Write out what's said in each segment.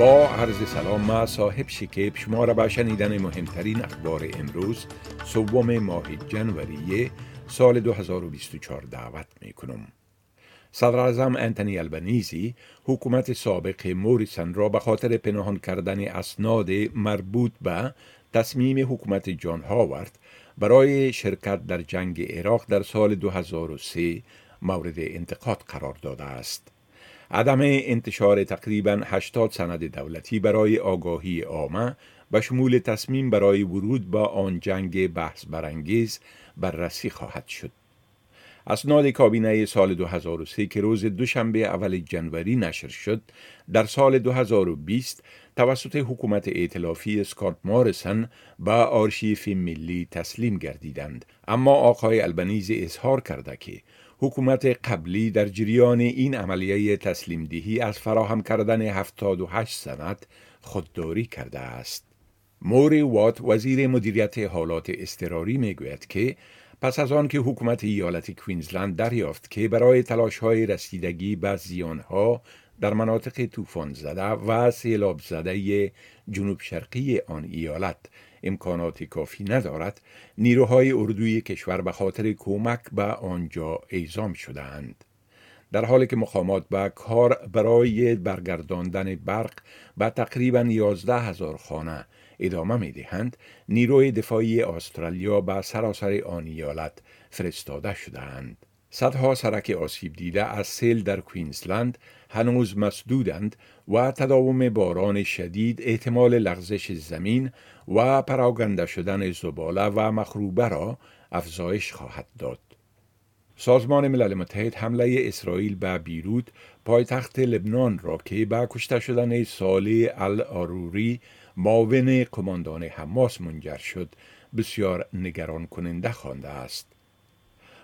با عرض سلام ما صاحب شکیب شما را به شنیدن مهمترین اخبار امروز سوم ماه جنوری سال 2024 دعوت می کنم. صدر اعظم انتنی البنیزی حکومت سابق موریسن را به خاطر پنهان کردن اسناد مربوط به تصمیم حکومت جان هاورد برای شرکت در جنگ عراق در سال 2003 مورد انتقاد قرار داده است. عدم انتشار تقریبا 80 سند دولتی برای آگاهی عامه به شمول تصمیم برای ورود با آن جنگ بحث برانگیز بررسی خواهد شد. اسناد کابینه سال 2003 که روز دوشنبه اول جنوری نشر شد در سال 2020 توسط حکومت ائتلافی اسکات مارسن به آرشیف ملی تسلیم گردیدند اما آقای البنیزی اظهار کرده که حکومت قبلی در جریان این عملیه تسلیم دهی از فراهم کردن 78 سند خودداری کرده است. موری وات وزیر مدیریت حالات اضطراری می گوید که پس از آن که حکومت ایالت کوینزلند دریافت که برای تلاش های رسیدگی به ها در مناطق طوفان زده و سیلاب زده جنوب شرقی آن ایالت امکانات کافی ندارد نیروهای اردوی کشور به خاطر کمک به آنجا اعزام شدهاند. در حالی که مقامات به کار برای برگرداندن برق به تقریبا 11 هزار خانه ادامه می دهند نیروی دفاعی استرالیا به سراسر آن ایالت فرستاده شدهاند. صدها سرک آسیب دیده از سیل در کوینزلند هنوز مسدودند و تداوم باران شدید احتمال لغزش زمین و پراگنده شدن زباله و مخروبه را افزایش خواهد داد. سازمان ملل متحد حمله اسرائیل به بیروت پایتخت لبنان را که به کشته شدن سالی آروری معاون قماندان حماس منجر شد بسیار نگران کننده خوانده است.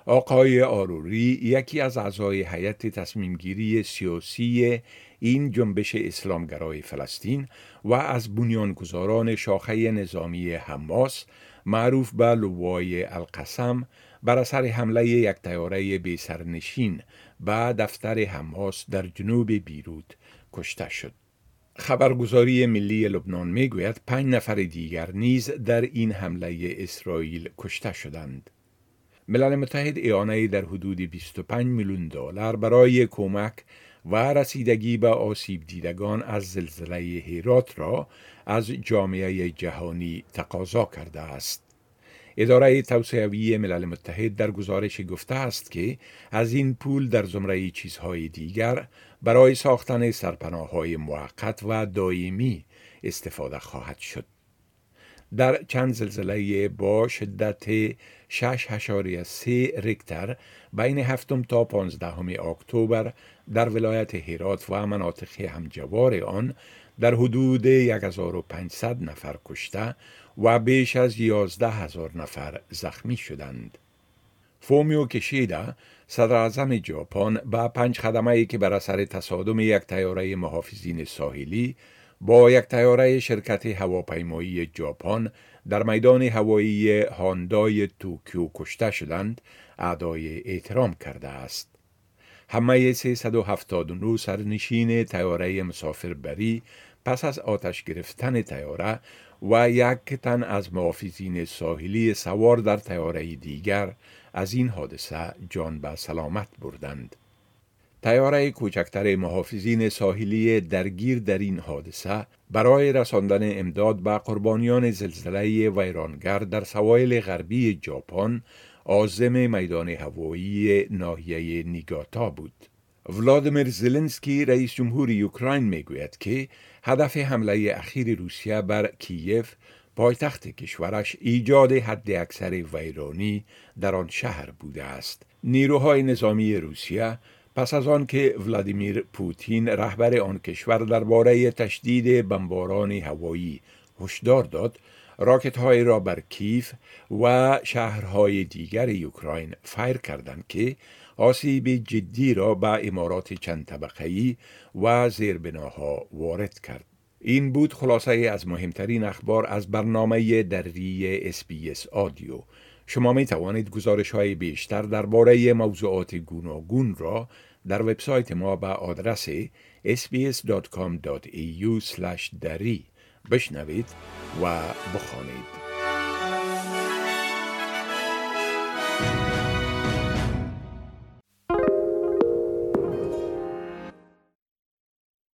آقای آروری یکی از اعضای هیئت تصمیمگیری سیاسی این جنبش اسلامگرای فلسطین و از بنیانگذاران شاخه نظامی حماس معروف به لوای القسم بر اثر حمله یک تیاره بیسرنشین به دفتر حماس در جنوب بیروت کشته شد. خبرگزاری ملی لبنان می‌گوید پنج نفر دیگر نیز در این حمله اسرائیل کشته شدند. ملل متحد اعانه در حدود 25 میلیون دلار برای کمک و رسیدگی به آسیب دیدگان از زلزله هیرات را از جامعه جهانی تقاضا کرده است. اداره توسعوی ملل متحد در گزارش گفته است که از این پول در زمره چیزهای دیگر برای ساختن سرپناه های موقت و دائمی استفاده خواهد شد. در چند زلزله با شدت 6.3 ریکتر بین هفتم تا 15 اکتبر در ولایت هرات و مناطق همجوار آن در حدود 1500 نفر کشته و بیش از 11 هزار نفر زخمی شدند. فومیو کشیدا صدر اعظم ژاپن با پنج خدمه ای که بر اثر تصادم یک تیاره محافظین ساحلی با یک تیاره شرکت هواپیمایی ژاپن در میدان هوایی هاندای توکیو کشته شدند اعدای احترام کرده است همه 379 سرنشین تیاره مسافربری پس از آتش گرفتن تیاره و یک تن از محافظین ساحلی سوار در تیاره دیگر از این حادثه جان به سلامت بردند. تیاره کوچکتر محافظین ساحلی درگیر در این حادثه برای رساندن امداد به قربانیان زلزله ویرانگر در سوایل غربی ژاپن عازم میدان هوایی ناحیه نیگاتا بود. ولادیمیر زلنسکی رئیس جمهور اوکراین می‌گوید که هدف حمله اخیر روسیه بر کیف پایتخت کشورش ایجاد حد اکثر ویرانی در آن شهر بوده است. نیروهای نظامی روسیه پس از آن که ولادیمیر پوتین رهبر آن کشور درباره تشدید بمباران هوایی هشدار داد راکت های را بر کیف و شهرهای دیگر اوکراین فیر کردند که آسیب جدی را به عمارات چند طبقه‌ای و زیربناها وارد کرد. این بود خلاصه از مهمترین اخبار از برنامه دری اس آدیو. شما می توانید گزارش های بیشتر درباره موضوعات گوناگون را در وبسایت ما به آدرس sbs.com.au دری بشنوید و بخوانید.